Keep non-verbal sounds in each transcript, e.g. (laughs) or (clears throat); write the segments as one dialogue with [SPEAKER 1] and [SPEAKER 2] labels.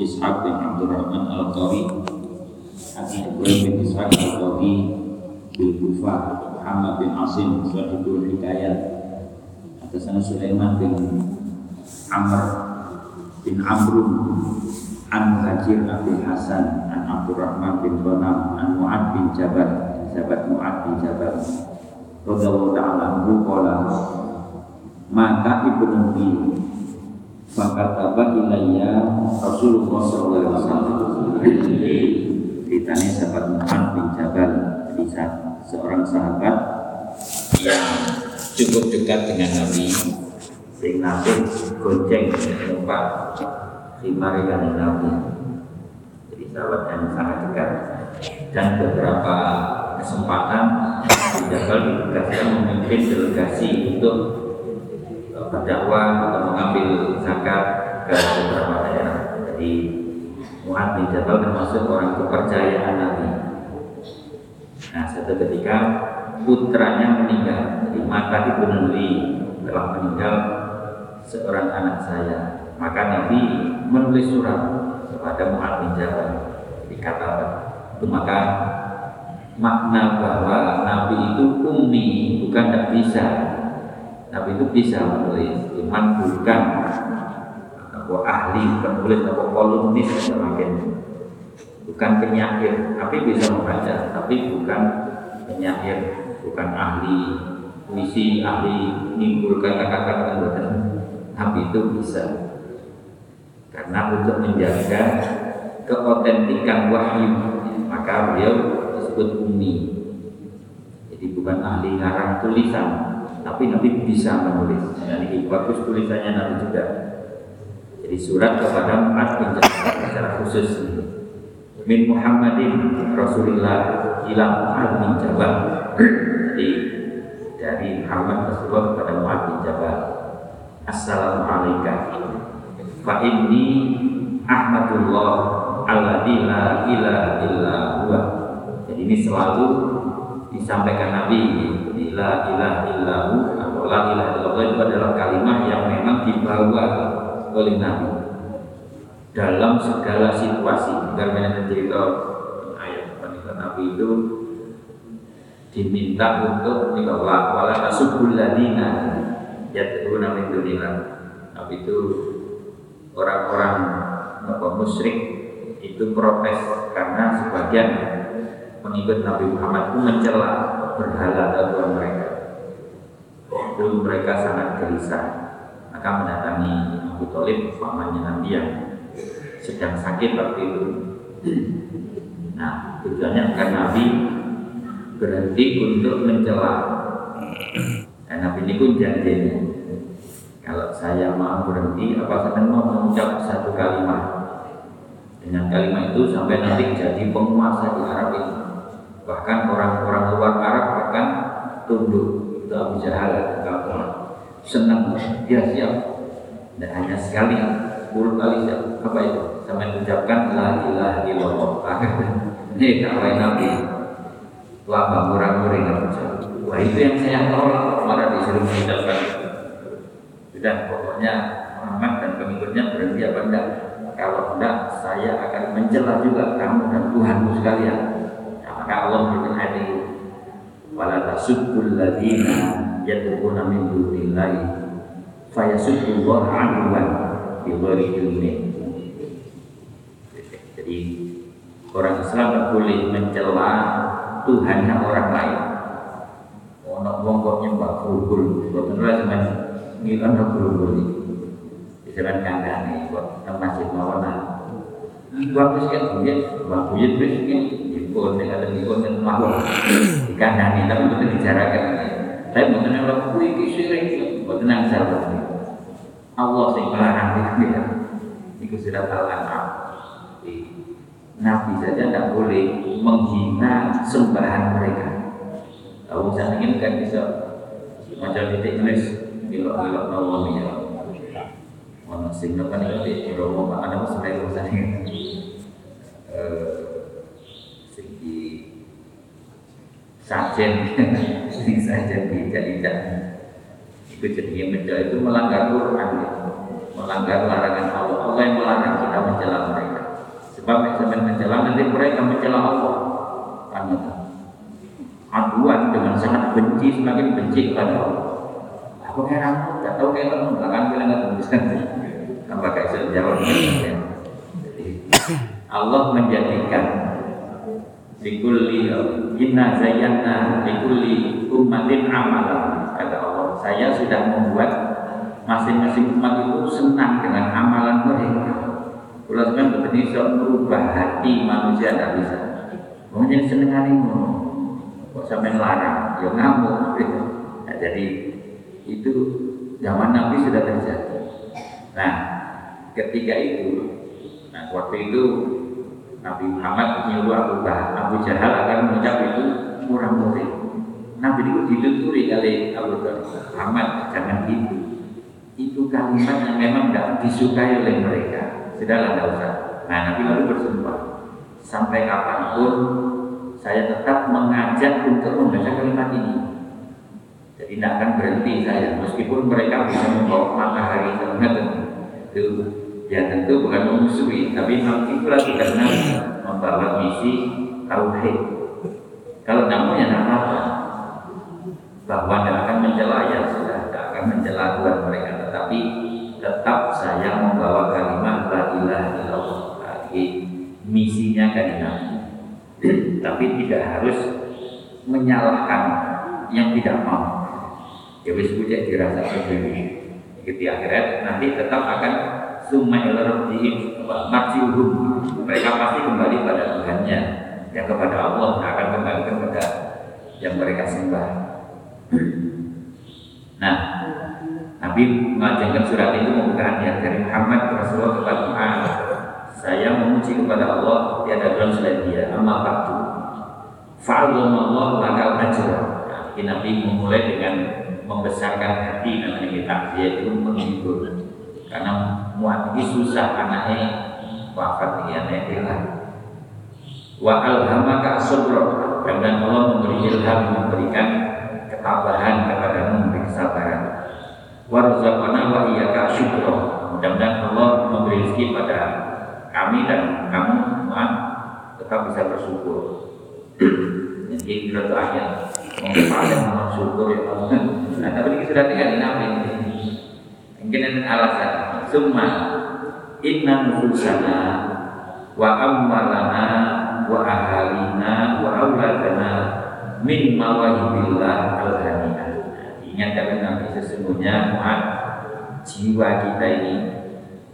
[SPEAKER 1] Ishaq bin Abdurrahman Al-Qari Abu Ibrahim bin Ishaq Al-Qari bil Kufah Muhammad bin Asim Sahibul Hikayat atasana Sulaiman bin Amr bin Amrun an Muhajir Abi Hasan an Abdurrahman bin Ghanam an Mu'ad bin Jabal sahabat Mu'ad bin Jabal. Radhiyallahu ta'ala maka ibnu Bi fakataba ilayya Rasulullah sallallahu alaihi wasallam ceritanya sahabat Mu'ad bin Jabal jadi seorang sahabat yang cukup dekat dengan Nabi sing Nabi gonceng tempat lima dengan Nabi. Jadi sahabat yang sangat dekat. Dan beberapa kesempatan Jabal ditugaskan memimpin delegasi untuk berdakwah atau mengambil zakat ke beberapa daerah. Jadi Muhammad bin Jabal termasuk orang kepercayaan Nabi. Nah, satu ketika putranya meninggal, jadi maka dipenuhi telah meninggal seorang anak saya. Maka Nabi menulis surat kepada Muhammad bin Jabal dikatakan maka makna bahwa Nabi itu ummi bukan tidak bisa Nabi itu bisa menulis cuman bukan. Apa ahli penulis apa kolumnis semakin bukan penyair tapi bisa membaca tapi bukan penyair bukan ahli puisi ahli menimbulkan kata-kata buatan. Tapi itu bisa. Karena untuk menjaga keotentikan wahyu maka beliau disebut umi. Jadi bukan ahli ngarang tulisan tapi Nabi bisa menulis. Dan ini bagus tulisannya Nabi juga. Jadi surat kepada Mu'ad bin secara khusus min Muhammadin Rasulullah ila Mu'ad bin Jabal. Jadi dari Muhammad Rasulullah kepada Mu'ad bin Jabal. Assalamualaikum. Fa inni Ahmadullah alladzi la illa huwa. Jadi ini selalu disampaikan Nabi la ilaha illahu atau la ilaha illallah itu adalah kalimat yang memang dibawa oleh Nabi dalam segala situasi. Karena cerita. Ayat wanita Nabi itu diminta untuk nikolak wala tasubul ladina yad'una min dunillah. Nabi itu orang-orang apa musyrik itu protes karena sebagian pengikut Nabi Muhammad itu mencela berhala Tuhan mereka. Itu mereka sangat gelisah. Maka mendatangi Abu Talib, pamannya Nabi yang sedang sakit waktu itu. Nah, tujuannya agar Nabi berhenti untuk mencela. Dan Nabi ini pun janjinya. Kalau saya mau berhenti, apa saya mau mengucap satu kalimat dengan kalimat itu sampai nanti jadi penguasa di Arab ini bahkan orang-orang luar Arab bahkan tunduk itu Abu Jahal kalau senang dia siap. Dan hanya sekali puluh kali siap. Apa itu? Sampai mengucapkan la ilaha illallah. (laughs) Ini dakwah Nabi. Lama murah-murah wah itu yang saya tolak. Malah disuruh mengucapkan. Sudah pokoknya Muhammad dan pengikutnya berhenti apa enggak? Kalau enggak saya akan mencela juga kamu dan Tuhanmu sekalian maka Allah berfirman ini wala tasubbul ladina yad'una min dunillahi fayasubbullaha adwan bi ghairi ilmin jadi orang Islam tidak boleh mencela Tuhannya orang lain. Ono wong kok nyembah gurugul boten ora sampeyan ngilang gurugul iki Jangan kandang buat masjid mawana. Waktu sekian dia, waktu itu sekian, ikut dengan ikut dengan mahal. Di kandang tapi itu dibicarakan. Tapi bukan yang lalu kui kisirik, bukan yang salah. Allah sih melarang itu ya. Itu sudah al-an'am. Nabi saja tidak boleh menghina sembahan mereka. Tahu misalnya ini kan bisa macam titik tulis bilok-bilok nawamiyah ono sing apa nih di Romo ada sampai urusan sajen. Sing sajen tidak itu jadi beda itu melanggar Quran. Melanggar larangan Allah. Allah yang melarang kita mencela mereka. Sebab yang mencela nanti mereka mencela Allah. Karena aduan dengan sangat benci semakin benci kepada Allah. Aku heran gak tahu kayak kamu gak kan bilang gak bisa apa kayak saya jawab. Allah menjadikan sikul lihat inna zayyana likulli ummatin amalan kata Allah saya sudah membuat masing-masing umat itu senang dengan amalan mereka. Kalau sebenarnya bisa merubah hati manusia tidak bisa. Mungkin seneng ini. Kok sampai larang ya ngamuk. Gitu. nah, jadi itu zaman Nabi sudah terjadi. Nah ketika itu nah waktu itu Nabi Muhammad menyuruh Abu, Abu Jahal agar mengucap itu murah murah. Nabi itu dituturi kali Abu Muhammad jangan gitu. Itu kalimat yang memang tidak disukai oleh mereka. Sudahlah tidak usah. Nah Nabi lalu bersumpah sampai kapan pun saya tetap mengajak untuk membaca kalimat ini. Jadi tidak akan berhenti saya meskipun mereka bisa membawa matahari itu ya tentu bukan memusuhi tapi memang itulah karena membawa misi tauhid. Kalau namun ya apa bahwa tidak akan mencela ya sudah tidak akan mencela Tuhan mereka. Tetapi tetap saya membawa kalimat la ilaha illallah. Misinya Nabi tapi tidak harus menyalahkan yang tidak mau. Ya wis dirasa sendiri. Di akhirat nanti tetap akan summa ila marji'uhum mereka pasti kembali pada Tuhannya. Yang kepada Allah akan kembali kepada yang mereka sembah. Nah Nabi mengajarkan surat itu membuka ayat dari Muhammad Rasulullah kepada Muhammad. Saya memuji kepada Allah tiada Tuhan selain dia amma faktu Allah laka ajra. Nah, Nabi memulai dengan membesarkan hati namanya kita yaitu menghibur karena muat ini susah anaknya wafat ya hilang wa alhamaka sabra dan Allah memberi ilham memberikan ketabahan kepada memberi kesabaran. Warzaqana wa iyyaka syukra mudah-mudahan Allah memberi rezeki pada kami dan kamu muat tetap bisa bersyukur. Jadi kita ayat mau syukur ya Allah nah tapi ini sudah tinggal di ada alasan. Summa inna nufusana wa amwalana wa ahalina wa auladana min mawahibillah al-haniyah. Ingat kalian Nabi sesungguhnya Mu'ad jiwa kita ini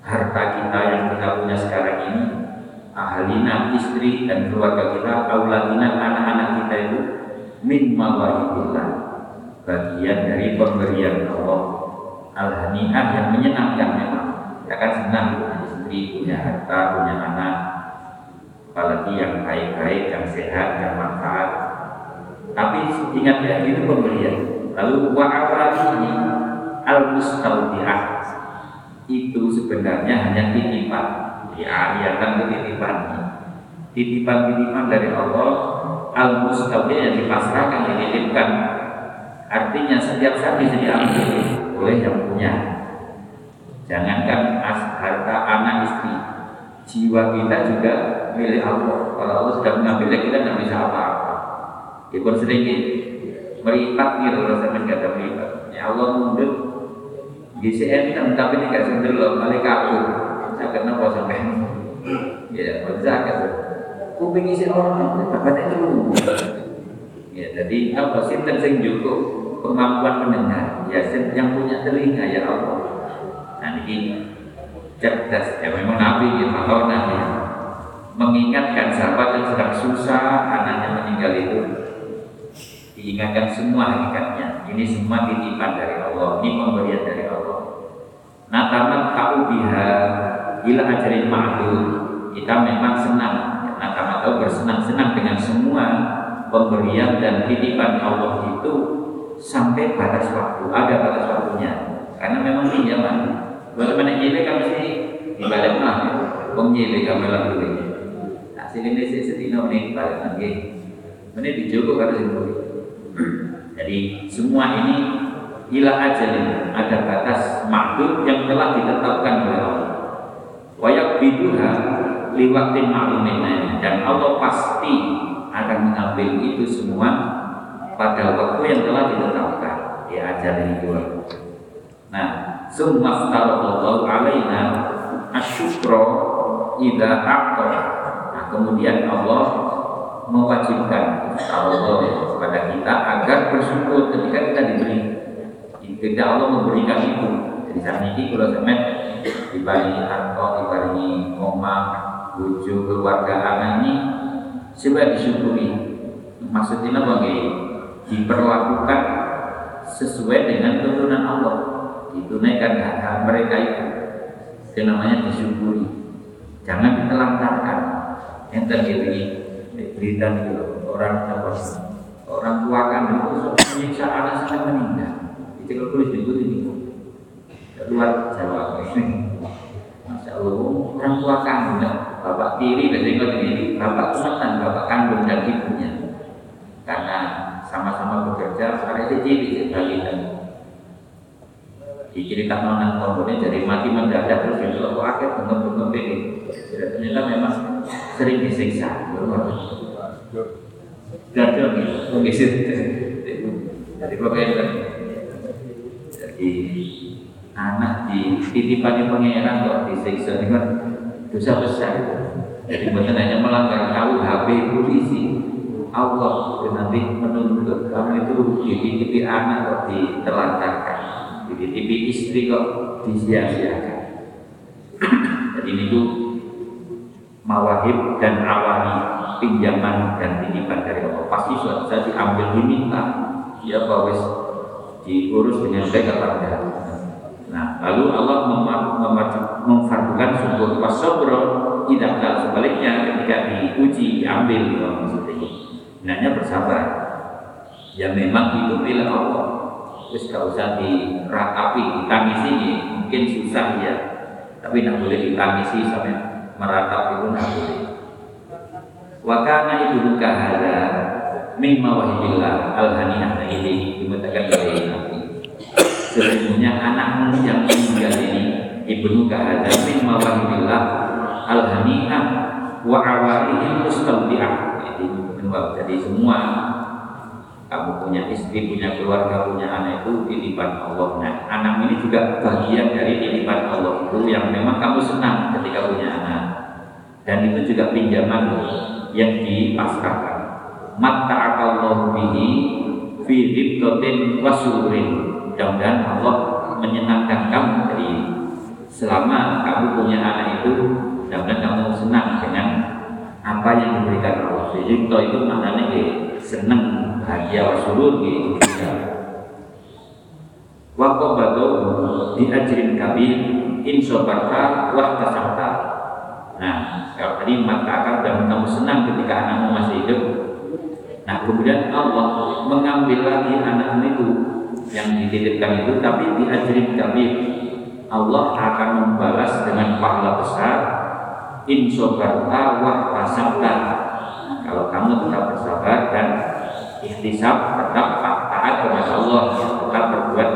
[SPEAKER 1] harta kita yang kita punya sekarang ini ahalina istri dan keluarga kita auladina anak-anak kita itu min mawahibillah bagian dari pemberian Allah al-hani'ah yang menyenangkan memang. Ya kan senang. Punya istri, punya harta, punya anak. Apalagi yang baik-baik, yang sehat, yang manfaat. Tapi ingat ya, itu pemberian. Lalu wa'awalihi al-mustaudi'ah itu sebenarnya hanya titipan. Ya, ayatan itu titipan. Titipan-titipan dari Allah al-mustaudi'ah yang dipasrahkan, dititipkan artinya setiap saat bisa diambil oleh yang punya. Jangankan harta anak istri, jiwa kita juga milik Allah. Kalau Allah sudah mengambilnya kita tidak bisa apa-apa. Ya pun sedikit meripat gitu kalau saya nggak meripat. Ya Allah mundur GCM kan tapi tidak sendiri loh balik kabur. Saya kena kau sampai ya zakat. Kuping isi orang apa itu Ya jadi apa sih sing cukup kemampuan mendengar ya yang punya telinga ya Allah. Nah ini cerdas ya memang Nabi ya tahu Nabi. Mengingatkan sahabat yang sedang susah anaknya meninggal itu diingatkan semua hakikatnya. Ini semua titipan dari Allah ini pemberian dari Allah. Nah taman tahu biha ila ajarin ma'lum kita memang senang nah taman tahu bersenang-senang dengan semua pemberian dan titipan Allah itu sampai batas waktu, ada batas waktunya. Karena memang pinjaman. Kalau mana nyile kan mesti dibalik mah, wong nyile kami lakukan. Hasil ini sih setino nih balik lagi. Ini dijogo kan sih Jadi semua ini ilah aja nih, ada batas makhluk yang telah ditetapkan oleh Allah. Wayak biduha liwatin maklumin dan Allah pasti akan mengambil itu semua pada waktu yang telah ditetapkan di ajar itu. Nah, summa Allah alaina asyukro ida aktor. Nah, kemudian Allah mewajibkan Allah kepada kita agar bersyukur ketika kita diberi. Ketika Allah memberikan itu, jadi saat ini kalau semen dibagi harta, dibagi omah, bujuk, keluarga anak ini coba disyukuri. Maksudnya bagi diperlakukan sesuai dengan tuntunan Allah. Ditunaikan hak-hak mereka itu itu namanya disyukuri. Jangan ditelantarkan. Yang terjadi berita itu orang apa orang tua kan itu menyiksa anak sampai meninggal. Itu kalau tulis di ini luar Jawa. Masya Allah orang tua kandung bapak tiri biasanya ini bapak kumatan bapak kandung dan ibunya. Karena sama-sama bekerja itu ciri sebagai diceritakan nang komponen jadi mati mendadak terus itu aku akhir bentuk-bentuk ini. Ternyata memang sering disiksa. Gagal gitu mengisi. Jadi pokoknya jadi anak di titipan pangeran kok disiksa. Kan dosa besar. Jadi bukan hanya melanggar KUHP polisi Allah. Nanti menuntut kamu itu dititipi anak kok ditelantarkan. Dititipi istri kok disia-siakan. Jadi ini tuh mawahib dan awani pinjaman dan titipan dari Allah. Pasti suatu saat diambil diminta. Ya bahwa diurus dengan baik enggak? Nah lalu Allah memfardukan syukur wasobro tidak sebaliknya ketika diuji diambil maksudnya hendaknya bersabar. Ya memang itu pilih Allah. Terus gak usah diratapi, ditangisi mungkin susah ya. Tapi tidak boleh ditangisi sampai meratap itu tidak boleh. Wakana ibu luka hada mimma wahibillah al-haniyah. Nah ini dimutakan oleh Nabi sesungguhnya anakmu yang meninggal ini ibnu kahada mimma wahibillah al-haniyah wa awalihim mustawdi'ah. Jadi semua kamu punya istri, punya keluarga, punya anak itu titipan Allah. Nah, anak ini juga bagian dari titipan Allah itu yang memang kamu senang ketika punya anak. Dan itu juga pinjaman yang dipasrahkan. Allah bihi fi ribtotin wasurin. Mudah-mudahan Allah menyenangkan kamu dari selama kamu punya anak itu, mudah-mudahan kamu senang dengan apa yang diberikan Allah. Ribto itu maknanya senang bahagia wa surur di Indonesia wa qabadu di ajrin kabir in sobarta wa tasabta nah kalau tadi maka dan kamu senang ketika anakmu masih hidup. Nah kemudian Allah mengambil lagi anak itu yang dititipkan itu tapi di ajrin kabir. Allah akan membalas dengan pahala besar in sobarta wa tasabta kalau kamu tetap bersabar dan ikhtisab tetap taat kepada Allah tetap berbuat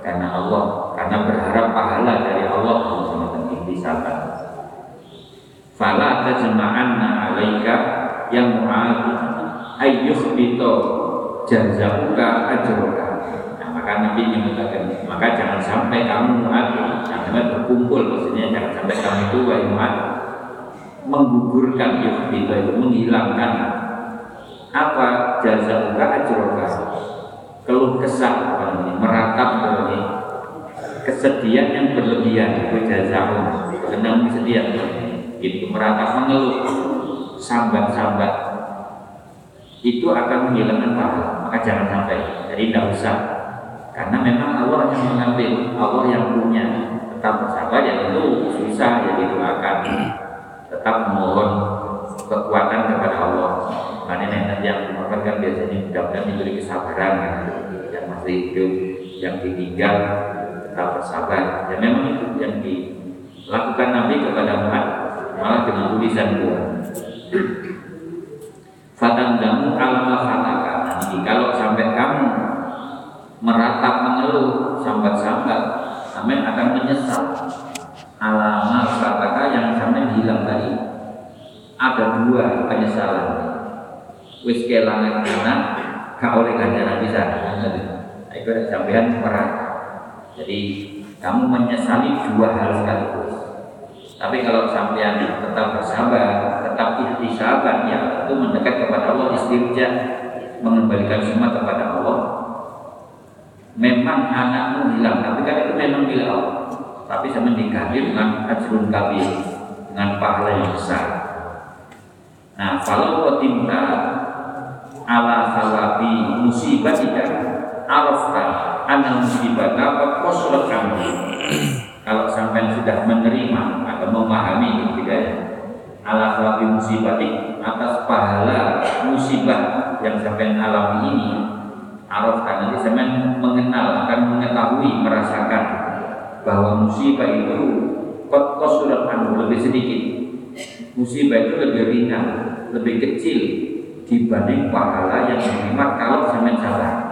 [SPEAKER 1] karena Allah karena berharap pahala dari Allah sama ikhtisaban fala tajma'anna alaika yang mu'ad ayyuh bito jazamuka ajroka nah, maka Nabi menyebutkan maka jangan sampai kamu mu'ad jangan sampai berkumpul maksudnya jangan sampai kamu itu wa menggugurkan yuhbito itu menghilangkan. Apa? Jasa muka ajroka keluh kesah ini meratap ini. Kesedihan yang berlebihan itu jazamu sedang kesedihan itu meratap mengeluh sambat-sambat. Itu akan menghilangkan pahala. Maka jangan sampai. Jadi tidak usah. Karena memang Allah yang mengambil. Allah yang punya. Tetap bersabar ya itu susah ya akan tetap mohon kekuatan kepada Allah Makanya nenek yang dimakan kan biasanya mudah-mudahan diberi kesabaran kan? yang masih hidup, yang ditinggal tetap bersabar. Ya memang itu yang dilakukan Nabi kepada Muhammad malah dengan tulisan Quran. Fatandamu alama fataka. Nanti kalau sampai kamu meratap mengeluh sambat-sambat, sampai akan menyesal alama fataka yang sampai hilang tadi. Ada dua penyesalan. Wis kelangan anak gak oleh ganjaran bisa itu sampean merah jadi kamu menyesali dua hal sekaligus. Tapi kalau sampean tetap bersabar tetap ikhtisaban ya itu mendekat kepada Allah istirja mengembalikan semua kepada Allah. Memang anakmu hilang tapi kan itu memang Allah tapi sama diganti dengan ajrun kabir dengan pahala yang besar. Nah kalau kotimta ala sawabi musibah tidak arafta anal musibah dapat kosrat kamu. Kalau sampai sudah menerima atau memahami ketika ya? Ala sawabi musibah atas pahala musibah yang sampai alami ini arafkan nanti sampai mengenal akan mengetahui merasakan bahwa musibah itu kot surat anu lebih sedikit. Musibah itu lebih ringan lebih kecil dibanding pahala yang menerima kalau sampai sabar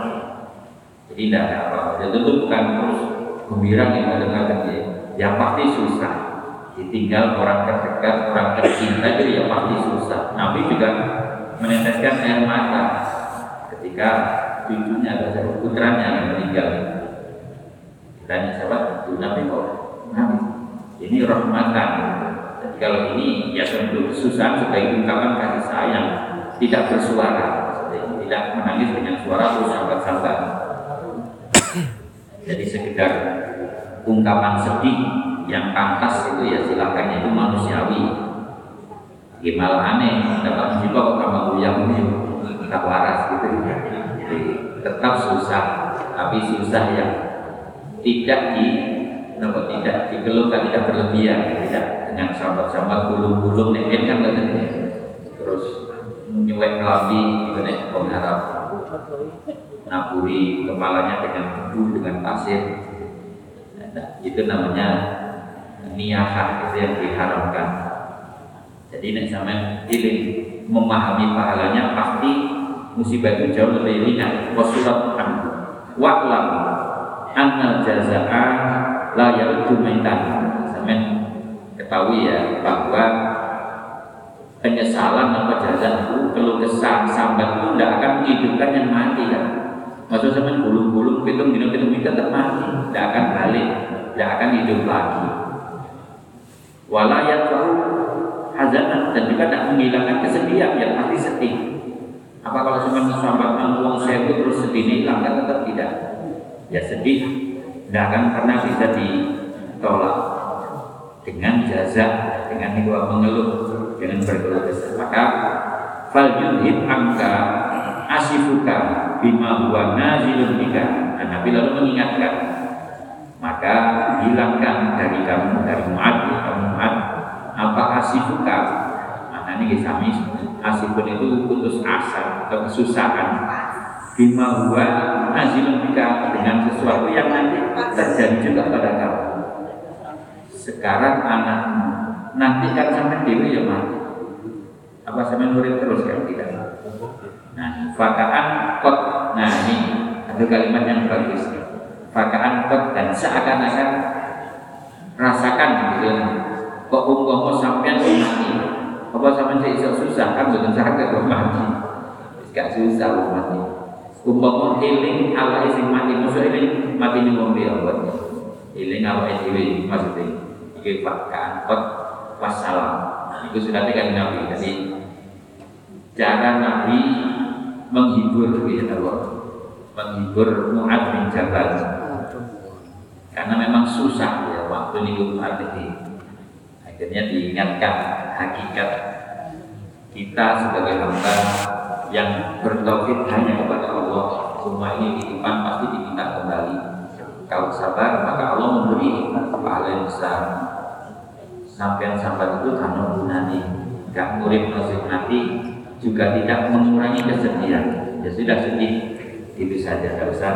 [SPEAKER 1] jadi tidak ada apa-apa. Tentu bukan terus gembira kita dengar ya yang pasti susah. Ditinggal orang terdekat orang tercinta itu ya pasti susah. Nabi juga meneteskan air mata ketika cucunya atau putranya yang meninggal. Dan sahabat itu Nabi kok ini rahmatan. Jadi kalau ini ya tentu kesusahan sebagai ungkapan kasih sayang, tidak bersuara, tidak menangis dengan suara terus sahabat-sahabat. Jadi sekedar ungkapan sedih yang pantas itu ya silakan itu manusiawi. Gimana aneh dapat musibah kok kamu uyang tak waras gitu. Tetap susah. Tapi susah yang tidak di nopo tidak dikeluhkan tidak berlebihan tidak dengan sahabat-sahabat gulung-gulung nek kan begitu terus nyuwek kelambi gitu nek pengharap naburi kepalanya dengan debu dengan pasir. Nah, itu namanya niyahah itu yang diharamkan. Jadi nek sampai pilih memahami pahalanya pasti musibah itu jauh lebih ringan. Wasulat anhu anna jaza'a la yaudu maitan. Sampean ketahui ya bahwa penyesalan apa jaza itu keluh kesah sambat itu tidak akan menghidupkan yang mati kan? Maksud sampean gulung-gulung pitung dino pitung tetap mati tidak akan balik tidak akan hidup lagi. Walayat hazanah dan juga tidak menghilangkan kesedihan yang pasti sedih. Apa kalau cuma mensampaikan uang saya itu terus sedih hilang kan tetap tidak. Ya sedih, tidak akan pernah bisa ditolak dengan jaza, dengan itu mengeluh, dengan berkeluh kesah. Maka fal yudhib angka asifuka bima huwa nazilun bika. Nah, Nabi lalu mengingatkan maka hilangkan dari kamu dari Mu'ad ya, kamu Mu'ad apa asifuka nah ini kami asifun itu putus asa atau kesusahan bima huwa nazilun bika dengan sesuatu yang nanti terjadi juga pada kamu. Sekarang anakmu nanti kan sampai dewi ya mati apa sampai nurin terus kan? Tidak. Nah fakaan kot nah ini ada kalimat yang bagus. Fakaan kot dan seakan-akan rasakan gitu kok umpama sampean mati? Apa sama saya susah? Kan bukan sakit mati. Gak susah mati. Umpama healing ala sing mati musuh ini mati ning wong dia buat. Healing ala dhewe maksudnya. Iki Pak Kaantot wassalam. Itu sudah tekan Nabi. Jadi cara Nabi menghibur ya Allah. Menghibur Mu'ad bin Jabal. Karena memang susah ya waktu ini Mu'ad ini akhirnya diingatkan hakikat kita sebagai hamba yang bertauhid hanya semua ini di depan pasti diminta kembali. Kalau sabar maka Allah memberi pahala yang besar. Sampai sabar itu karena gunani gak murid nasib nanti juga tidak mengurangi kesedihan. Ya sudah sedih. Itu saja tidak usah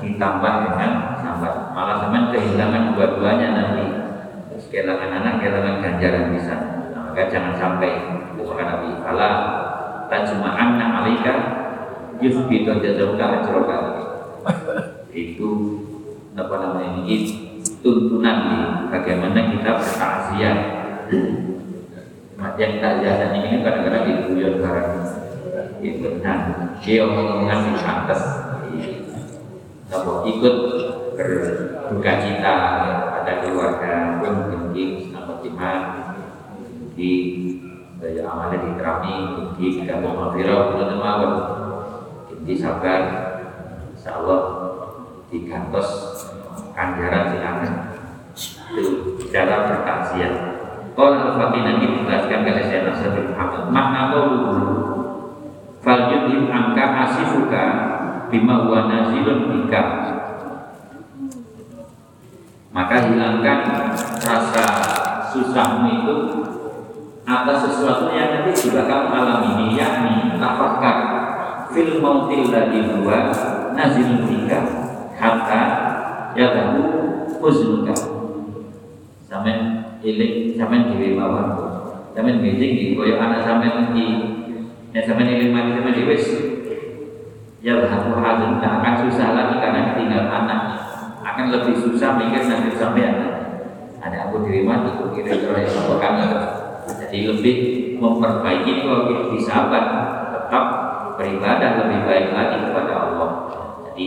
[SPEAKER 1] ditambah dengan sabar malah sama kehilangan dua-duanya nanti. Kehilangan anak, kehilangan ganjaran bisa. Nah, maka jangan sampai. Kata Nabi, "Fala tajma'anna 'alaika yuthbitu jazauka ajraka." Itu apa namanya ini? Tuntunan di bagaimana kita bertakziah. Yang takziah ini kadang-kadang di guyon barang itu nah dia omongan di atas. Ikut berduka cita pada keluarga pun mungkin sama iman di daya amalnya diterami di kamu mafirah di sabar insya Allah di kantos kanjaran silakan itu cara bertaksiah kalau al-fatih nanti dijelaskan oleh saya Nasir Muhammad makna dulu fal angka asifuka bima huwa nazilun bika. Maka hilangkan rasa susahmu itu atas sesuatu yang nanti juga kamu alami yakni tafakar fil mautil ladhi huwa nazilun bika hatta yadahu huznuka sampean iling sampean dhewe mawon sampean ngejing iki koyo anak sampean iki. Nek sampean iling mati sampean dhewe wis ya hamu hazin tak akan susah lagi karena tinggal anak. Akan lebih susah mikir nanti sampean. Ada aku diri mati aku kira kira yang apa jadi lebih memperbaiki kalau kita disabar tetap beribadah lebih baik lagi kepada Allah. Jadi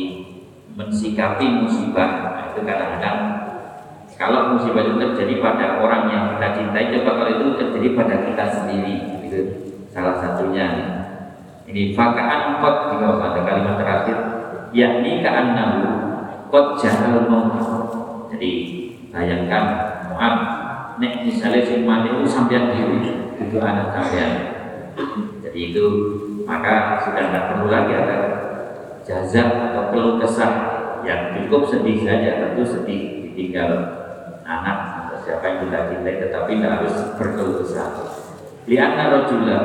[SPEAKER 1] mensikapi musibah nah, itu kadang-kadang kalau musibah itu terjadi pada orang yang kita cintai coba kalau itu terjadi pada kita sendiri itu salah satunya. Ini fakaan kot jika ada kalimat terakhir yakni nahu kot jahal jadi bayangkan Mu'ab nek misalnya si mati itu sampai diri itu anak sampean. Jadi itu maka sudah tidak perlu lagi ada jaza atau keluh kesah yang cukup sedih saja. Tentu sedih ditinggal anak atau siapa yang kita cintai tetapi tidak harus berkeluh kesah. Lianna rojula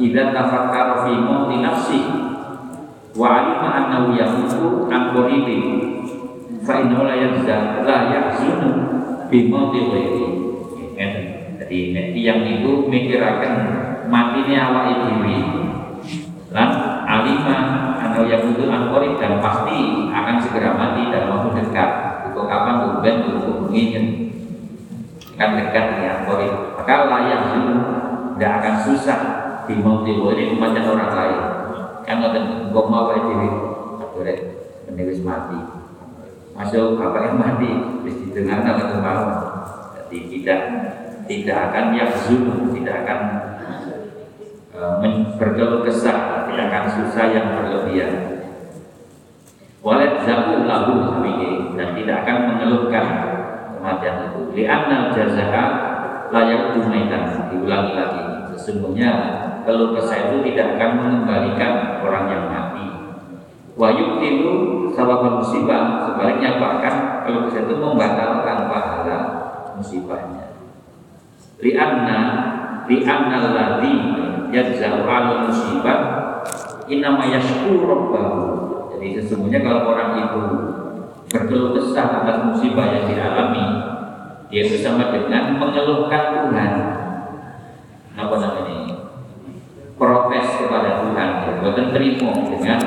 [SPEAKER 1] idza tafakkara fi mauti nafsi wa alima annahu yamutu an qaribi fa innahu la yahzan la yahzunu bi mauti ghairi jadi yang itu mikirakan matinya awak dhewe lan alima atau yang butuh ankorit dan pasti akan segera mati dalam waktu dekat. Untuk kapan? Untuk ingin akan dekat dengan ankorit maka layak itu tidak akan susah di mau ini macam orang lain. Kan ada kok mau kayak diri boleh menulis mati. Masuk yang mati. Terus didengar atau mau jadi tidak tidak akan yang tidak akan uh, berkeluh susah yang berlebihan. Walet zaku lagu dan tidak akan mengeluhkan kematian itu. Li'anna jazaa layak tunaikan diulangi lagi sesungguhnya keluh kesah itu tidak akan mengembalikan orang yang mati. Wayuk tilu sabab musibah. Sebaliknya bahkan keluh kesah itu membatalkan pahala musibahnya. Li'anna li'anna ladhi yajza'u al musibah inama yashkur jadi sesungguhnya kalau orang itu berkeluh kesah atas musibah yang dialami dia bersama dengan mengeluhkan Tuhan. Apa namanya? Protes kepada Tuhan. Bukan terima dengan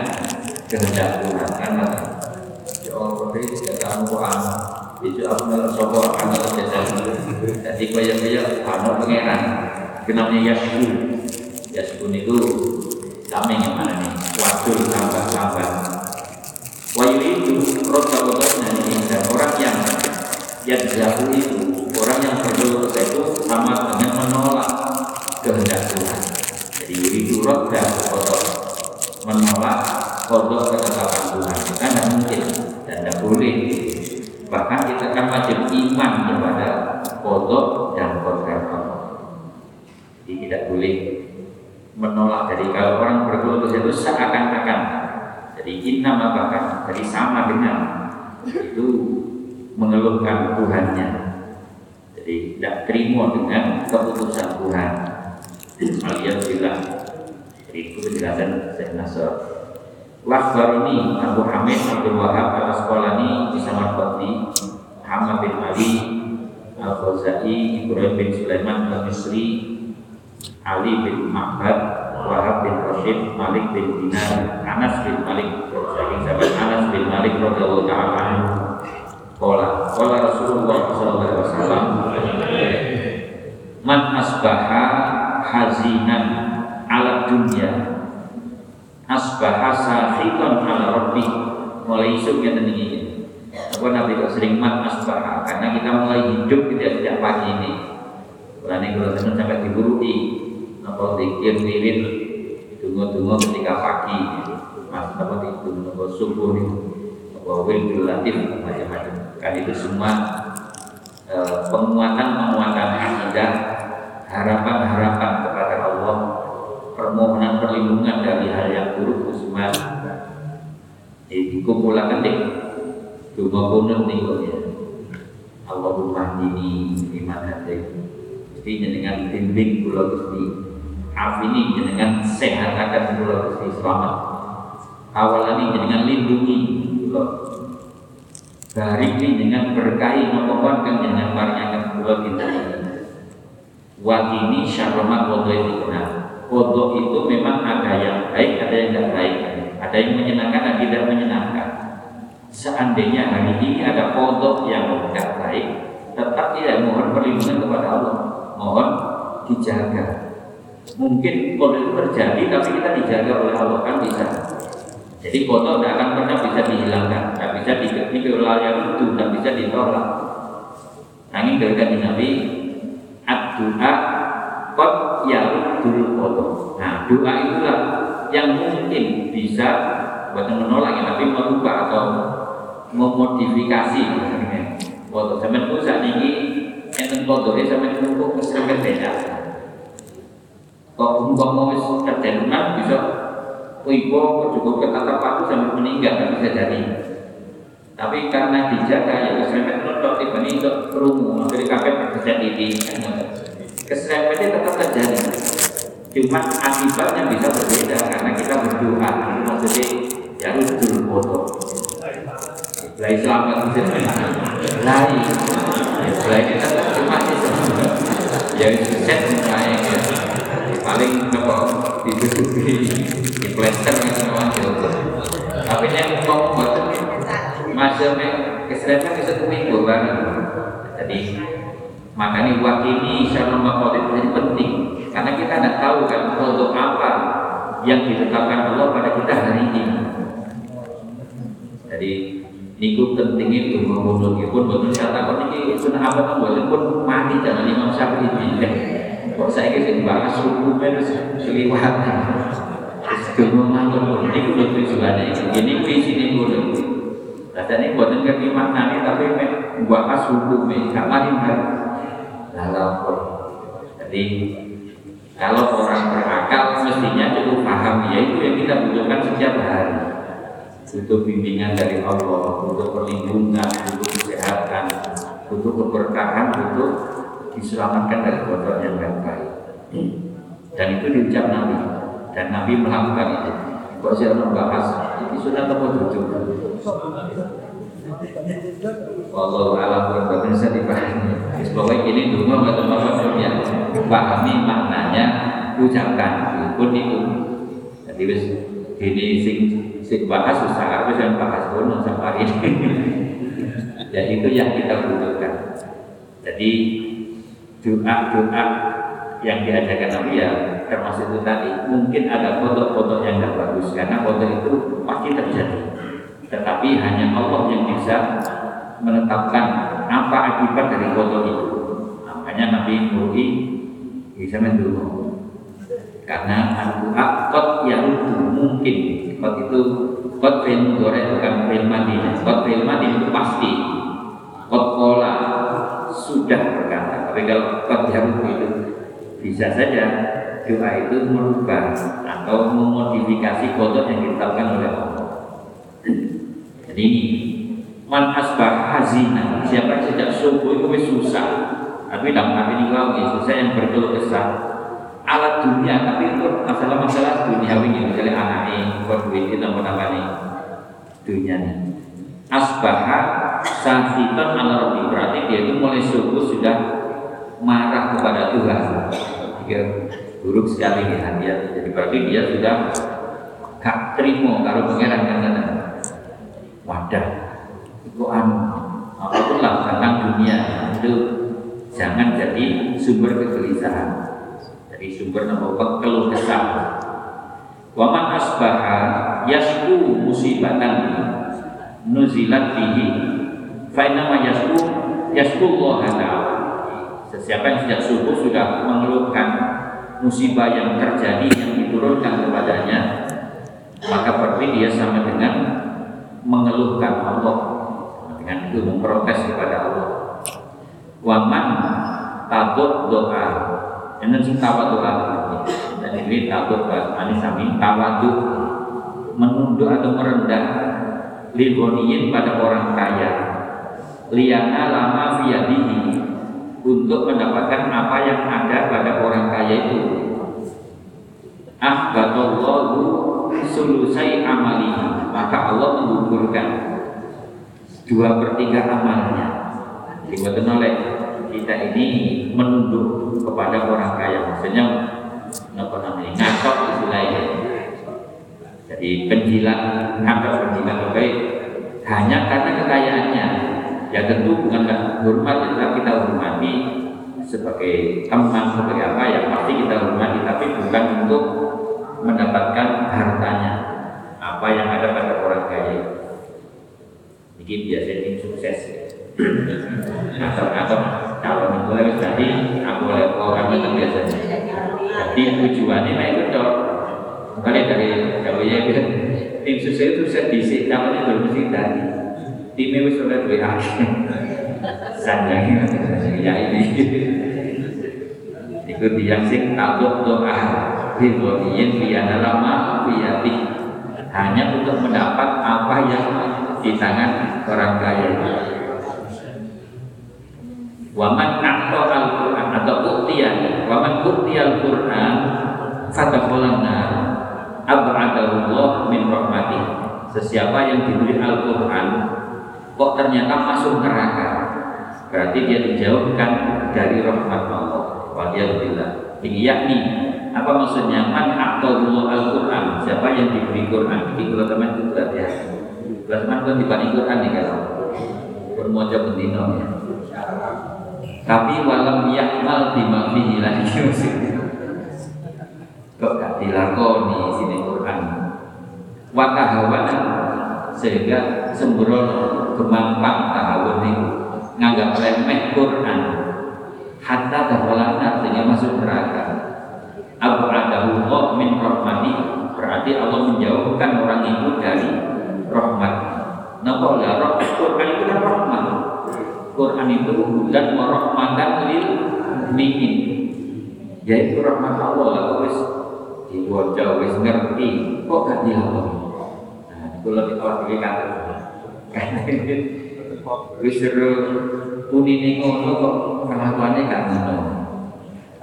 [SPEAKER 1] kehendak Tuhan. Karena ya Allah tidak kamu itu aku nggak sopo akan jadi kaya kaya kamu pangeran. Kenapa yashkur? Ya sukun itu tameng yang mana nih? Wadul tambah tambah wayu itu roda roda ini dan orang yang yang jauh itu orang yang berdosa itu sama dengan menolak kehendak Tuhan. Jadi itu roda roda menolak kodok ketetapan Tuhan. Kan tidak mungkin dan tidak boleh. Bahkan kita kan wajib iman kepada dan kodok Allah jadi tidak boleh menolak dari kalau orang berkeluh itu seakan-akan. Jadi inna bahkan jadi sama dengan. Itu mengeluhkan Tuhannya. Jadi tidak terima dengan keputusan Tuhan. Bilang jadi itu penjelasan saya Nasr Lakbar ini Abu Hamid Abdul Wahab al Asqalani di Samarqandi Muhammad bin Ali Al Khazai Ibrahim bin Sulaiman Al Misri Ali bin Ma'bad, Wahab bin Rashid, Malik bin Dinar, Anas bin Malik, saking sahabat Anas bin Malik radhiyallahu taala. Qala, qala Rasulullah wasallam, Man asbaha hazinan ala dunya asbaha sahiton ala rabbi. Mulai isuk ya ini apa Nabi kok sering mat asbaha? Karena kita mulai hidup tidak sejak pagi ini. Karena kalau teman sampai diburui apa dikir wirid tunggu-tunggu ketika pagi mas apa itu apa subuh itu apa wil latif macam-macam. Kan itu semua eh, penguatan-penguatan akidah harapan-harapan kepada Allah permohonan perlindungan dari hal yang buruk semua dikumpulkan deh cuma kunut nih ya. Allahumma ini iman hati. Jadi dengan bimbing pulau gusti afini dengan sehat akan pulau gusti selamat. Awalnya dengan lindungi pulau Barik dengan berkahi memohonkan dengan paringan pulau kita. Wakini syarromat wadai Kodok itu memang ada yang baik, ada yang tidak baik. Ada yang menyenangkan, dan tidak menyenangkan. Seandainya hari ini ada kodok yang tidak baik Tetap tidak mohon perlindungan kepada Allah. Mohon dijaga Mungkin kodok itu terjadi tapi kita dijaga oleh Allah kan bisa. Jadi kodok tidak akan pernah bisa dihilangkan Tidak bisa diketik oleh yang itu, tidak bisa ditolak. Nanging dari Nabi Ad-du'a Qad yarudul kodok Nah doa itulah yang mungkin bisa Bukan menolak ya, tapi merubah atau memodifikasi. Kodok Sampai pun saat ini Enten kodoknya sampai kumpul keserempet beda Kok umpah mau terjadi bisa Wibo cukup ketata paku sampai meninggal Tidak bisa jadi. Tapi karena dijaga ya keserempet nutup tiba ini untuk kerumuh akhirnya kakek terjadi di keserempetnya tetap terjadi. Cuma akibatnya bisa berbeda karena kita berdoa. Maksudnya ya harus foto lah selamat lari lah ini tetap cuma itu ya set kayak ya paling apa? Ditutupi di plester kan tapi yang mau buat masuk keserempet bisa kuminggu bareng jadi makanya wakini shalom makolit menjadi penting. Karena kita tidak tahu kan untuk apa yang ditetapkan Allah pada kita hari ini. Jadi niku penting itu mengundur pun betul saya takut ini sudah apa kan pun mati jangan Imam Syafi'i kok saya kisah bahas hukumnya seliwatan Tunggu mantul ini kudu tujuannya ini visi ini kudu ini buatan ngerti maknanya tapi bahas hukumnya gak mari dalam jadi kalau orang berakal mestinya cukup paham. Ya itu yang kita butuhkan setiap hari. Butuh bimbingan dari Allah butuh perlindungan butuh kesehatan butuh keberkahan butuh diselamatkan dari kotor yang baik dan itu diucap Nabi dan Nabi melakukan itu kok saya membahas itu sudah atau tujuh Wallahu a'lam wa bisa dipahami. Bahwa ini dulu teman-teman ya pahami maknanya ucapkan pun itu. Jadi wis ini sing sing bahas susah harus yang bahas pun sampai ini. (laughs) ya itu yang kita butuhkan. Jadi doa-doa yang diadakan Nabi ya termasuk itu tadi. Mungkin ada foto-foto yang tidak bagus karena foto itu pasti terjadi. Tetapi hanya Allah yang bisa menetapkan apa akibat dari foto itu. Makanya Nabi Nuri bisa mendukung. Karena al-doa kot yang mungkin kot itu kot fil mudore bukan fil mati kot fil mati itu pasti. Kot yang itu bisa saja doa itu merubah atau memodifikasi kotor yang ditetapkan oleh Allah. Jadi ini man asbah hazina siapa yang sejak subuh itu susah. Tapi dalam hati ini ya susah yang berkeluh kesah. Alat dunia tapi itu masalah-masalah dunia ini misalnya anaknya buat duit itu apa namanya dunia ini asbaha sahitan ala rabbi berarti dia itu mulai subuh sudah marah kepada Tuhan. Ya, buruk sekali ya jadi berarti dia sudah gak terima kalau pengeran kan wadah. Itu anu apa pun lah tentang dunia. Itu jangan jadi sumber kegelisahan. Jadi sumber nama keluh kesah. Waman asbaha yasku musibatan nuzilat bihi. Fa yasku yasku Allah taala. Sesiapa yang sejak subuh sudah mengeluhkan musibah yang terjadi yang diturunkan kepadanya, maka berarti dia sama dengan mengeluhkan Allah dengan itu memprotes kepada Allah. Waman tabut doa, dan sing tawa doa dan ini tabut ini sami tawadu menunduk atau merendah ligoniyin pada orang kaya liana lama fiyadihi untuk mendapatkan apa yang ada pada orang kaya itu. Ah ahbatallahu sulusai amalihi maka Allah menggugurkan dua per tiga amalnya. Jadi oleh kita ini menunduk kepada orang kaya. Maksudnya apa namanya? Ngatok istilahnya. Jadi penjilat ngatok penjilat oke hanya karena kekayaannya ya tentu bukanlah hormat tetap kita hormati sebagai teman sebagai apa ya pasti kita hormati tapi bukan untuk mendapatkan hartanya apa yang ada pada orang kaya. Ini biasanya sukses. Atau atau itu harus jadi aku boleh orang itu biasanya. Jadi tujuannya nah itu dok kali dari kalau ya tim sukses itu bisa disik namanya belum mesti tadi timnya wis oleh duit akhir sanjang ya ini. Ikuti yang sing takut doa Bidoniyin biana lama biyati Hanya untuk mendapat apa yang di tangan orang kaya. Waman akto al-Quran atau uktiyan Waman ukti al-Quran Fadakholanna Ab'adahullah min rahmati. Sesiapa yang diberi Al-Quran Kok ternyata masuk neraka? Berarti dia dijauhkan dari rahmat Allah. Wadiyahulillah Ini yakni apa maksudnya? Man aktalullah al-Quran. Siapa yang diberi Quran? Jadi kalau teman itu hati-hati kalau teman kan dibanding Quran nih kalau. Bermoja bendino ya. Tapi walam yakmal bima fihi lagi kok gak dilakoni sini Quran? Watahawana sehingga sembrono kemampang tahawun itu nganggap remeh Quran hatta terholana sehingga masuk neraka Abu Adahullah min rahmati berarti Allah menjauhkan orang itu dari rahmat. Napa la rahmat Quran itu kan rahmat. Quran itu dan merahmatan lil mukminin. Yaitu rahmat Allah lah wis diwaca wis ngerti kok gak dilakoni. Kula ditawar iki kata. Wis seru unine ngono kok kelakuane gak ngono.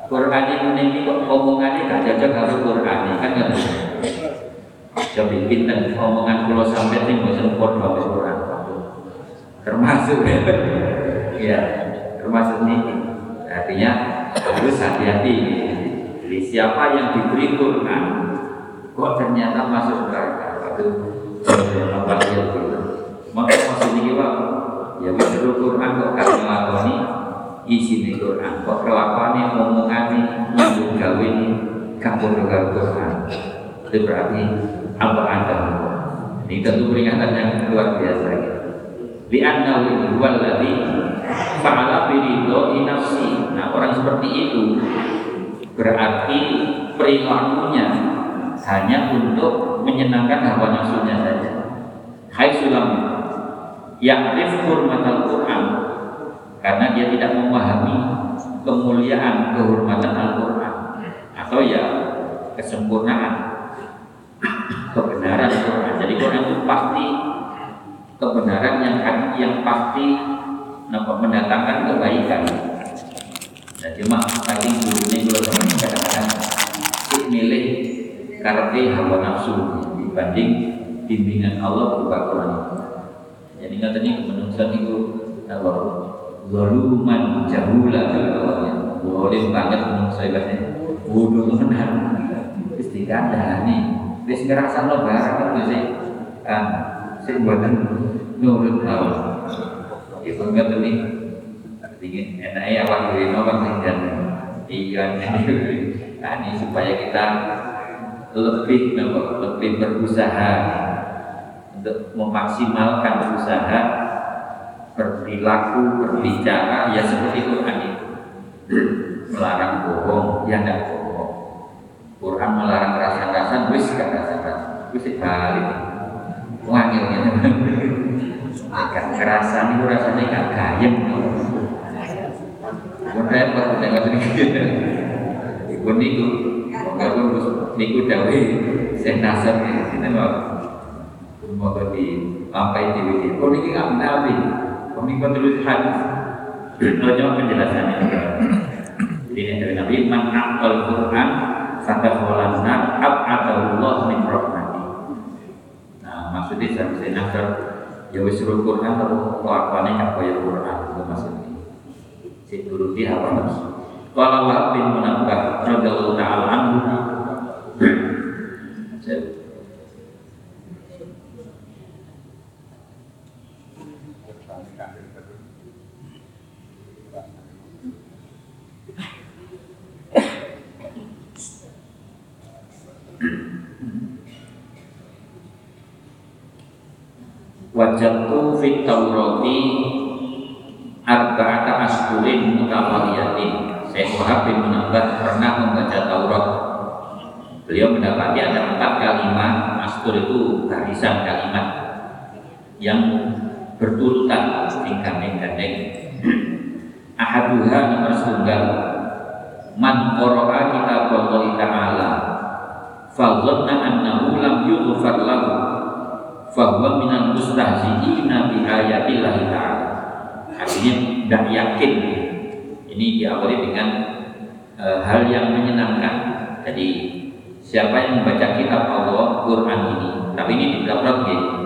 [SPEAKER 1] Quran ini kok omongannya gak cocok karo Quran kan nggak Jadi pinter omongan pulau sampai sing bosan podo Quran. Termasuk ya, termasuk ini. Artinya harus hati-hati. Jadi siapa yang diberi Quran kok ternyata masuk neraka itu apa dia. Maka maksudnya gimana? Ya wis Quran kok gak ngelakoni? Isi Quran kok kelakuannya omongannya nyambung gawe ini kamu dengar Quran itu berarti apa anda ini tentu peringatan yang luar biasa di annahu huwal ladzi fa'ala biridho nafsi. Nah orang seperti itu berarti perilakunya hanya untuk menyenangkan hawa nafsunya saja hai sulam ya'rif hurmatal Quran karena dia tidak memahami kemuliaan kehormatan Al-Quran atau ya kesempurnaan kebenaran Quran. Jadi Quran itu pasti kebenaran yang yang pasti mendatangkan kebaikan. Dan cuma saking dua teman kadang-kadang milih karena hawa nafsu dibanding bimbingan Allah berupa Quran. Jadi katanya menurut itu Allah zaluman jahula kalau boleh banget menurut saya bahasanya bodoh tenan wis dikandani wis ngrasakno barang itu sih kan sing mboten nurut mau itu enggak tadi ingin enaknya awak dhewe nomor dan iya ini supaya kita lebih lebih berusaha untuk memaksimalkan usaha berperilaku berbicara. Ya seperti Quran itu. Melarang bohong. Ya tidak bohong. Quran melarang rasa-rasa. Wis gak rasa-rasa. Wis balik wangilnya kan kerasan itu rasanya kan gayem pun repot pun niku nggak pun niku dawe saya nasab ini mau mau di di widi pun ini nggak nabi pun niku tulis hadis? Ojo penjelasannya. Jadi dari Nabi Man akal Quran Fatahwalan nar Ab'atahullah min rahmati. Nah maksudnya saya nasar Ya wisrul Quran Atau kelakuannya kan kaya Quran? Itu maksudnya. Si turuti apa Kalau Wahab bin Munabbah Radiyallahu ta'ala anhu Munabbah pernah membaca Taurat. Beliau mendapati ada empat kalimat asbur itu barisan kalimat yang berturutan gandeng-gandeng ahaduha nomor setunggal man qara'a kitab Allah Ta'ala fa annahu lam yughfar lahu bahwa minal mustahziina bi ayatillah ta'ala. Artinya tidak yakin. Ini diawali dengan e, hal yang menyenangkan. Jadi siapa yang membaca kitab Allah Quran ini tapi ini di Taurat gitu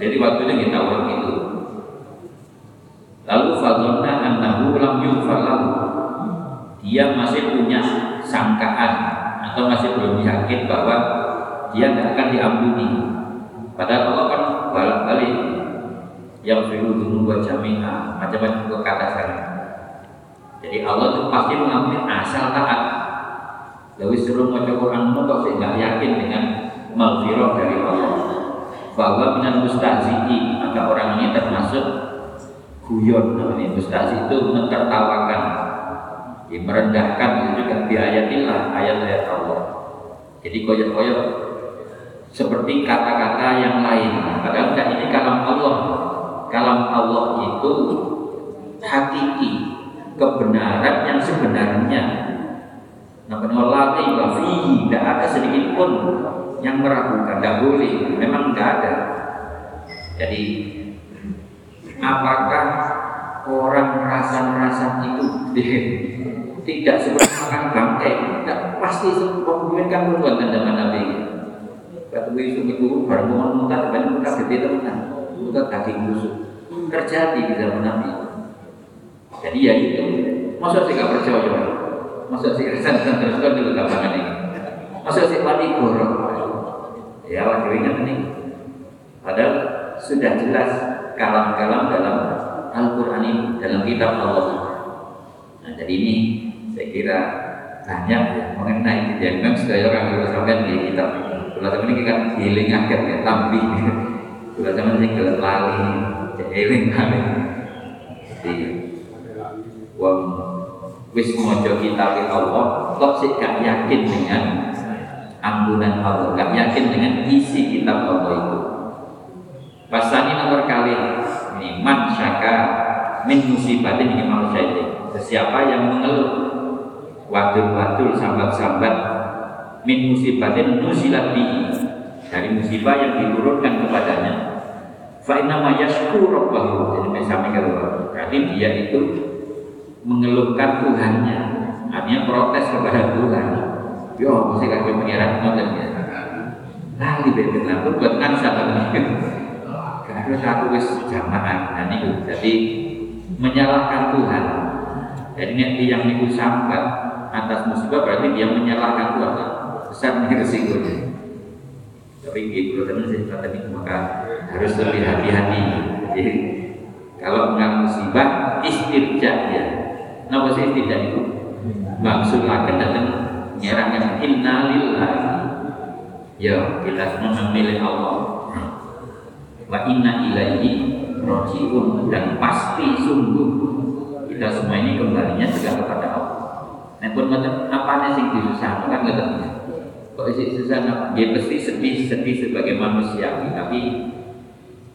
[SPEAKER 1] jadi itu di Taurat itu. Lalu fadlna annahu lam yughfar dia masih punya sangkaan atau masih belum yakin bahwa dia tidak akan diampuni. Padahal Allah kan balik-balik yang firu dulu buat jamiah macam-macam kata sana. Jadi Allah itu pasti mengampuni asal taat. Lalu suruh mau Quran kok saya nggak yakin dengan maghfirah dari Allah. Bahwa minat mustahzi'i maka orang ini termasuk guyon namanya mustahzi itu menertawakan ya, merendahkan itu juga biayatillah ayat-ayat Allah. Jadi koyok-koyok seperti kata-kata yang lain. Padahal tidak ini kalam Allah. Kalam Allah itu hakiki, kebenaran yang sebenarnya. Namun Allah fihi tidak ada sedikit pun yang meragukan, tidak boleh, memang tidak ada. Jadi apakah orang merasa-merasa itu tidak seperti makan bangkai? Tidak pasti memungkinkan pun zaman Nabi. Kata isu itu baru mau muntah, banyak muntah gede teman, muntah daging busuk. Terjadi di zaman Nabi. Jadi ya itu. Masa sih gak percaya? Masa sih kesan terus kan dulu gampang ini. Masa sih mati borok? Ya waktu ingat ini. Padahal sudah jelas kalam-kalam dalam Al-Quran ini, dalam kitab Allah. Nah jadi ini saya kira banyak ya mengenai kejadian memang sudah orang harus sampai di kitab. Kalau teman ini kan healing agak ya, tapi kalau teman ini kalau lali, healing kali. Jadi, wong wis mojo kitab Allah, kok sih gak yakin dengan ampunan Allah, gak yakin dengan isi kitab Allah itu. Pasani nomor kali ini man syaka min musibatin ini manusia ini. Siapa yang mengeluh wadul-wadul sambat-sambat min musibatin nusilat bihi dari musibah yang diturunkan kepadanya fa inna ma rabbahu jadi sampai kalau berarti dia itu mengeluhkan Tuhannya. Artinya protes kepada Tuhan. Yo mesti kaki pengiran ngoten ya? Lali bebek lampun buat kan? Sahabat karena satu wis jamaah dan itu jadi menyalahkan Tuhan. Jadi yang niku sambat atas musibah berarti dia menyalahkan Tuhan. Besar nih resikonya. Tapi gitu teman saya kata maka harus lebih hati-hati. Jadi kalau nggak musibah istirja ya kenapa sih istirja itu maksud akan datang yang innalillahi Ya, semua memilih Allah. Wa inna ilaihi rojiun dan pasti sungguh kita semua ini kembalinya juga kepada Allah. Nah pun ngoten apa sing disusah kan ngoten. Kok isi susah? Dia pasti sedih sedih sebagai manusia tapi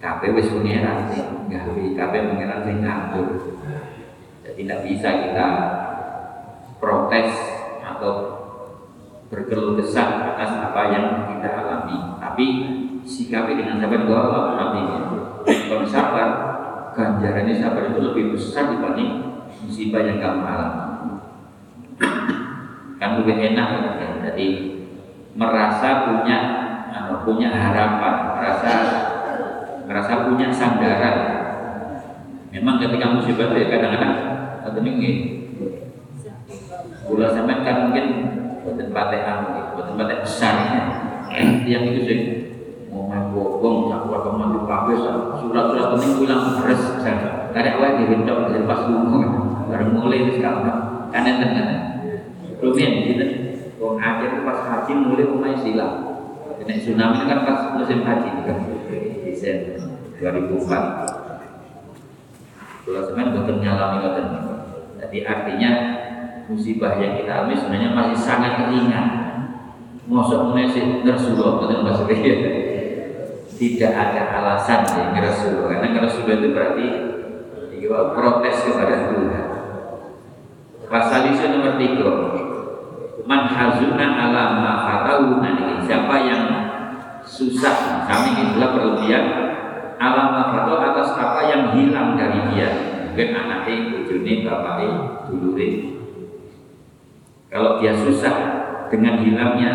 [SPEAKER 1] kabeh wis pengeran sih gawe kabeh pengeran sing ngatur. Tidak bisa kita protes atau berkeluh kesah atas apa yang kita alami. Tapi sikapi dengan sabar doa Allah. Kalau sabar, ganjarannya sabar itu lebih besar dibanding musibah yang kamu alami. Kan lebih enak ya. Jadi merasa punya anu, punya harapan, merasa merasa punya sandaran. Memang ketika musibah itu ya kadang-kadang atau ini Gula sampai kan mungkin buatan patek anu, buatan patek besar. Yang itu sih mau main bobong, aku akan mandi kabeh surat-surat ini bilang beres karena awal dibentuk dari pas dulu baru mulai itu sekarang kan enten kan? Rumit gitu. Wong akhir pas haji mulai pemain silam Nek tsunami kan pas musim haji kan Desember 2004 Kalau semen bukan nyalami ngoten. Jadi artinya musibah yang kita alami sebenarnya masih sangat ringan. Mosok menesi Rasulullah betul maksudnya (laughs) tidak ada alasan ya Rasulullah karena Rasulullah itu berarti ya, protes kepada Tuhan. Pasal itu nomor tiga Man hazuna ala ma ini Siapa yang susah Kami itulah berlebihan Ala ma atas apa yang hilang dari Mungkin anaknya, bujuni, bapaknya, dulure. Kalau dia susah dengan hilangnya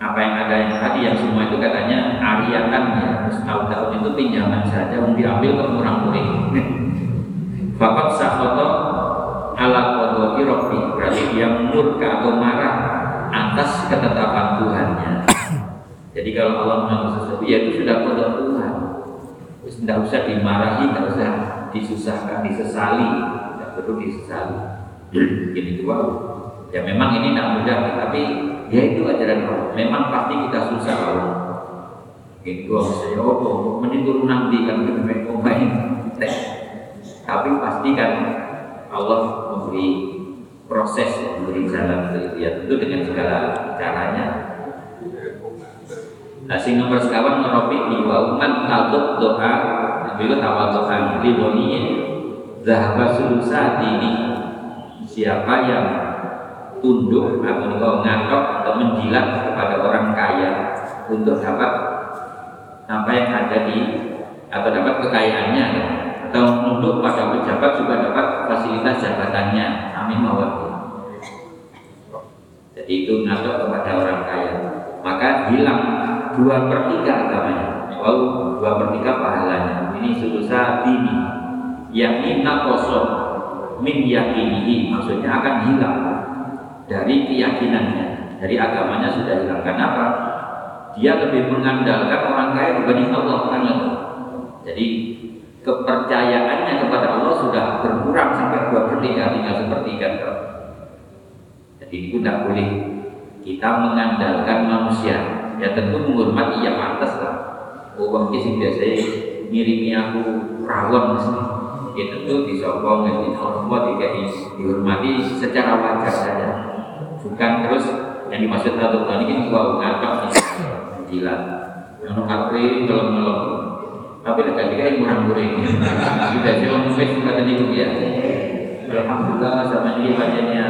[SPEAKER 1] apa yang ada yang tadi yang semua itu katanya ariatan ya tahun-tahun itu pinjaman saja mau diambil ke murah-murah Fakat sahoto ala kodoti rofi berarti dia murka atau marah atas ketetapan Tuhannya. Jadi kalau Allah mengatur sesuatu ya itu sudah kodok Tuhan. Tidak usah dimarahi tidak usah disusahkan disesali. Tidak perlu disesali. Jadi itu wow. ya memang ini tidak mudah tapi ya itu ajaran Allah. Memang pasti kita susah Allah itu saya oh menurun nanti kan kita main tapi pastikan Allah memberi proses, memberi jalan ya tentu dengan segala caranya. Nah, sing nomor sekawan meropi di wauman taluk doa juga tawal doa liboni zahaba sulusa ini siapa yang tunduk atau ngatok atau menjilat kepada orang kaya untuk dapat apa yang ada di atau dapat kekayaannya? Atau nunduk pada pejabat juga dapat fasilitas jabatannya? Amin mawar jadi itu ngaduk kepada orang kaya. Maka hilang dua per tiga agamanya wow dua per tiga pahalanya. Ini sulusa ini yakni nakosor min yakinihi. Maksudnya akan hilang dari keyakinannya. Dari agamanya sudah hilang. Kenapa dia lebih mengandalkan orang kaya dibanding Allah kan? Jadi kepercayaannya kepada Allah sudah berkurang sampai dua pertiga tinggal sepertiga jadi itu tidak boleh kita mengandalkan manusia ya tentu menghormati ya pantas lah. Oh, sih biasanya ngirimi aku rawon ya tentu disokong ya dihormat dihormati secara wajar saja. Bukan terus yang dimaksud satu kali ini wow ngatok gila. Yang ngakri kalau ngelok tapi dekat juga yang kurang kuring sudah saya mungkin kata di ya. Alhamdulillah sama ini badannya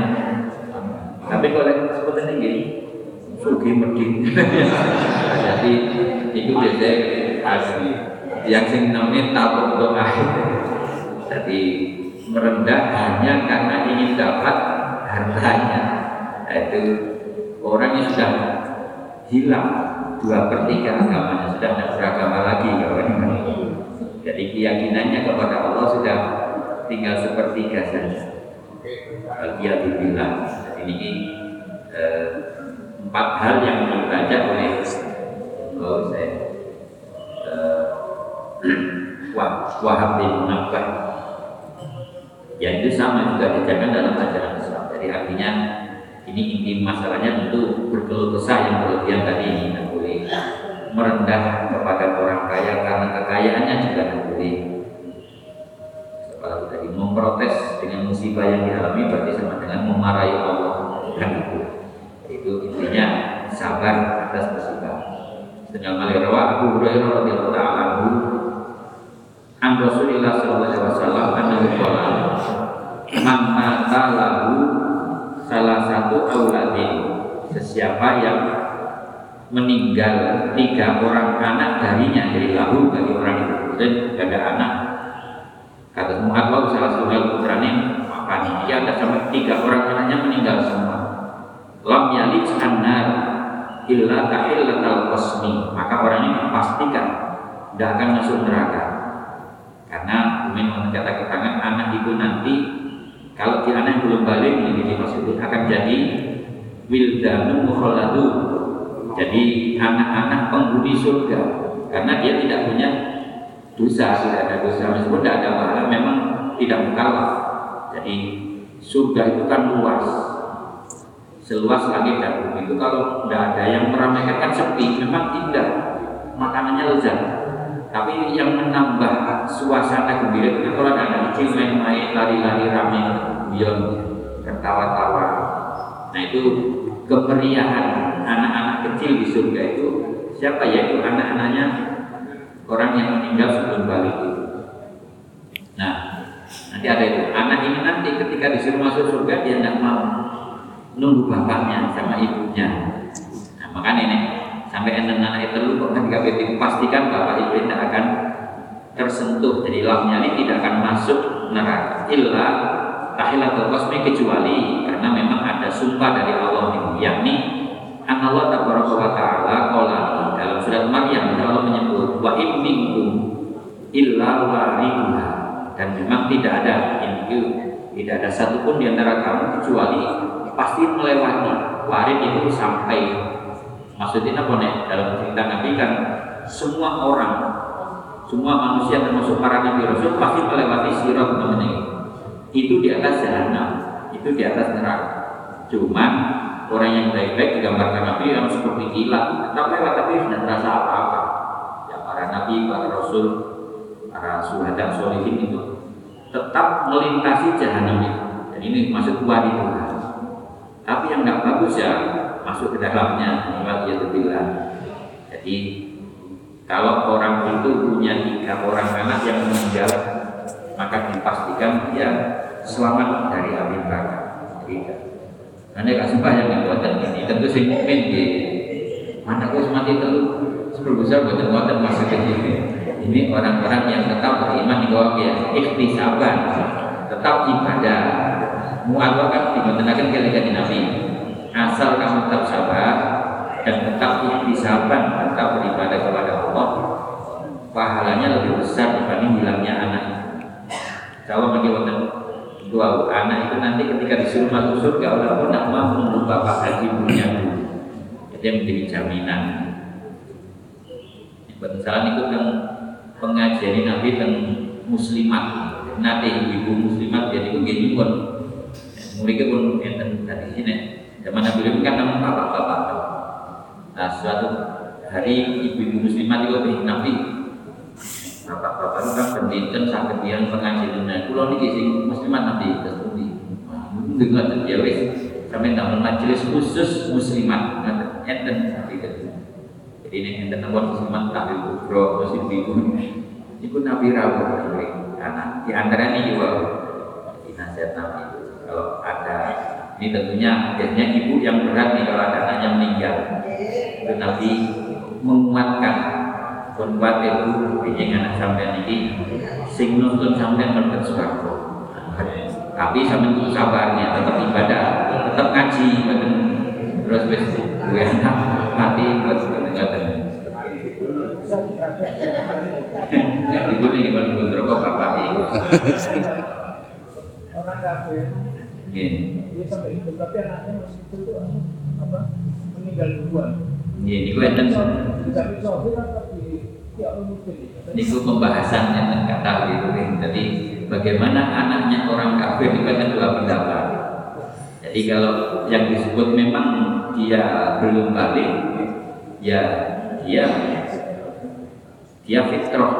[SPEAKER 1] tapi kalau seperti ini sugi medin jadi itu biasanya asli yang sing namanya tabuk doa jadi merendah hanya karena ingin dapat hartanya. Itu orang yang sudah hilang dua per tiga agamanya sudah tidak beragama lagi kawan. Jadi keyakinannya kepada Allah sudah tinggal sepertiga saja. Dia dibilang ini eh, empat hal yang dibaca oleh saya eh, (clears throat) Wahab bin Munabbah. Yang itu sama juga dijaga dalam ajaran Islam. Jadi artinya ini inti masalahnya tentu berkeluh kesah yang berlebihan tadi ini Dengan Rasulillah sallallahu alaihi wasallam annahu qala man mata lahu salah satu auladin sesiapa yang meninggal tiga orang anak darinya dari lahu dari orang itu dan ada anak. Kata Muhammad wa salah satu putranya apa dia ada sampai tiga orang anaknya meninggal semua. Lam yalid annar illa tahillatal qasmi maka orang ini pastikan tidak akan masuk neraka karena Umin kata keterangan anak itu nanti kalau di anak yang belum balik ini maksudnya akan jadi wildanu mukhaladu jadi anak-anak penghuni surga. Karena dia tidak punya dosa tidak ada dosa. Meskipun tidak ada pahala memang tidak mukallaf. Jadi surga itu kan luas. Seluas langit dan itu kalau tidak ada yang meramaikan kan sepi. Memang indah makanannya lezat tapi yang menambah suasana gembira itu kan kalau anak kecil main-main lari-lari ramai bilang tertawa-tawa. Nah itu kemeriahan anak-anak kecil di surga itu siapa? Ya itu anak-anaknya orang yang meninggal sebelum balik. Itu nah nanti ada itu. Anak ini nanti ketika disuruh masuk surga dia tidak mau nunggu bapaknya sama ibunya. Nah, makanya ini sampai enten anak itu kok ketika itu pastikan bapak ibu tidak akan tersentuh. Jadi lamnya ini tidak akan masuk neraka. Illa tahilatul kosmi kecuali karena memang ada sumpah dari Allah ini yakni Allah tabaraka wa taala qala dalam surat Maryam Allah menyebut wa in minkum illa wariduha. Dan memang tidak ada ini tidak ada satupun di antara kamu kecuali pasti melewati warid itu sampai maksudnya apa nih dalam cerita Nabi kan semua orang semua manusia termasuk para nabi rasul pasti melewati sirat namanya itu di atas jahanam itu di atas neraka. Cuman orang yang baik-baik digambarkan Nabi yang seperti kilat tetap lewat tapi tidak terasa apa-apa. Ya para nabi para rasul para suhada solihin itu tetap melintasi jahanam itu dan ini maksud warid tapi yang nggak bagus ya masuk ke dalamnya bilang. Jadi kalau orang itu punya tiga orang anak yang meninggal maka dipastikan dia selamat dari api neraka. Tidak. Anda kasih banyak yang buatan ini tentu sih mungkin di mana kau mati itu sepuluh besar buatan buatan masuk ke. Ini orang-orang yang tetap beriman di bawah ya ikhtisaban, tetap ibadah, mu'alwah kan dimenangkan kali Nabi asal kamu tetap sabar dan tetap ikhtisaban tetap beribadah kepada Allah pahalanya lebih besar dibanding hilangnya anak. Kalau bagi wonten dua anak itu nanti ketika disuruh masuk surga Allah pun tidak mau menunggu bapak haji punya itu yang menjadi jaminan. Misalnya itu kan pengajian Nabi dan muslimat. Nanti ibu muslimat jadi begini pun mereka pun enten dari sini zaman Nabi kan namun bapak-bapak. Nah suatu hari ibu-ibu muslimat itu lebih Nabi. Bapak-bapak itu kan pendidikan sampai dia pengajian. Nah pulau ini sing muslimat Nabi terus dengar dia wis. Sampai dalam majelis khusus muslimat enten seperti itu jadi ini enten nomor muslimat tahlil kubro terus ibu itu Nabi Rabu karena di antara ini juga nasihat Nabi. Kalau ada ini tentunya biasanya ibu yang berat nih kalau ada anaknya meninggal. Itu Nabi menguatkan kuat itu bikin anak sampai ini. Sing nonton sampai melekat suaraku tapi sampai itu sabarnya tetap ibadah tetap ngaji terus wis gue anak mati buat ngoten ibu nih gimana ibu rokok bapak orang kafir Iya. Dia sampai hidup tapi anaknya masih itu apa meninggal duluan. Iya, niku enten. Tapi Sofi kan tapi ya Niku pembahasan yang kata itu Jadi bagaimana anaknya orang kafir itu kan dua pendapat. Jadi kalau yang disebut memang dia belum balik, ya dia dia fitrah.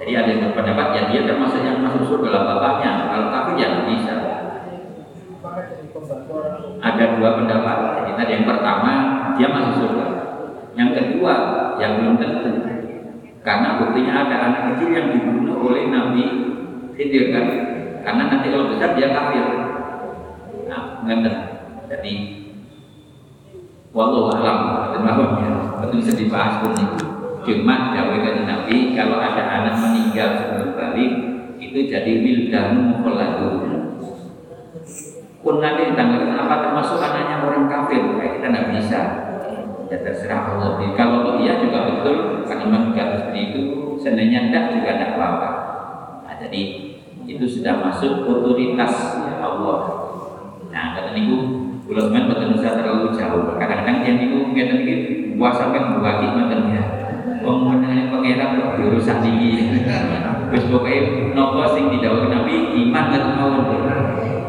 [SPEAKER 1] Jadi ada yang berpendapat ya dia termasuk yang masuk surga bapaknya. Kalau kafir ya bisa ada dua pendapat. Tadi yang pertama dia masuk surga. Yang kedua yang belum tentu. Karena buktinya ada anak kecil yang dibunuh oleh Nabi Khidir kan. Karena nanti kalau besar dia kafir. Nah, ngerti. Jadi Wallahu alam ya. Betul bisa dibahas pun itu. Cuma jawab Nabi kalau ada anak meninggal sebelum balik itu jadi wildanu mukhalladun. Pun nanti ditanggalkan apa termasuk anaknya orang kafir, kayak kita tidak bisa. Ya terserah Allah. Kalau iya juga betul, karena memang seperti itu, seandainya tidak juga tidak apa-apa. Nah, jadi itu sudah masuk otoritas ya Allah. Nah, kata niku Kulo men boten usah terlalu jauh. Kadang-kadang yang niku ngeten iki puasa kan buati ngoten ya. Wong menenge pangeran kok diurusan iki. Wis pokoke napa sing didhawuhi Nabi iman lan mawon.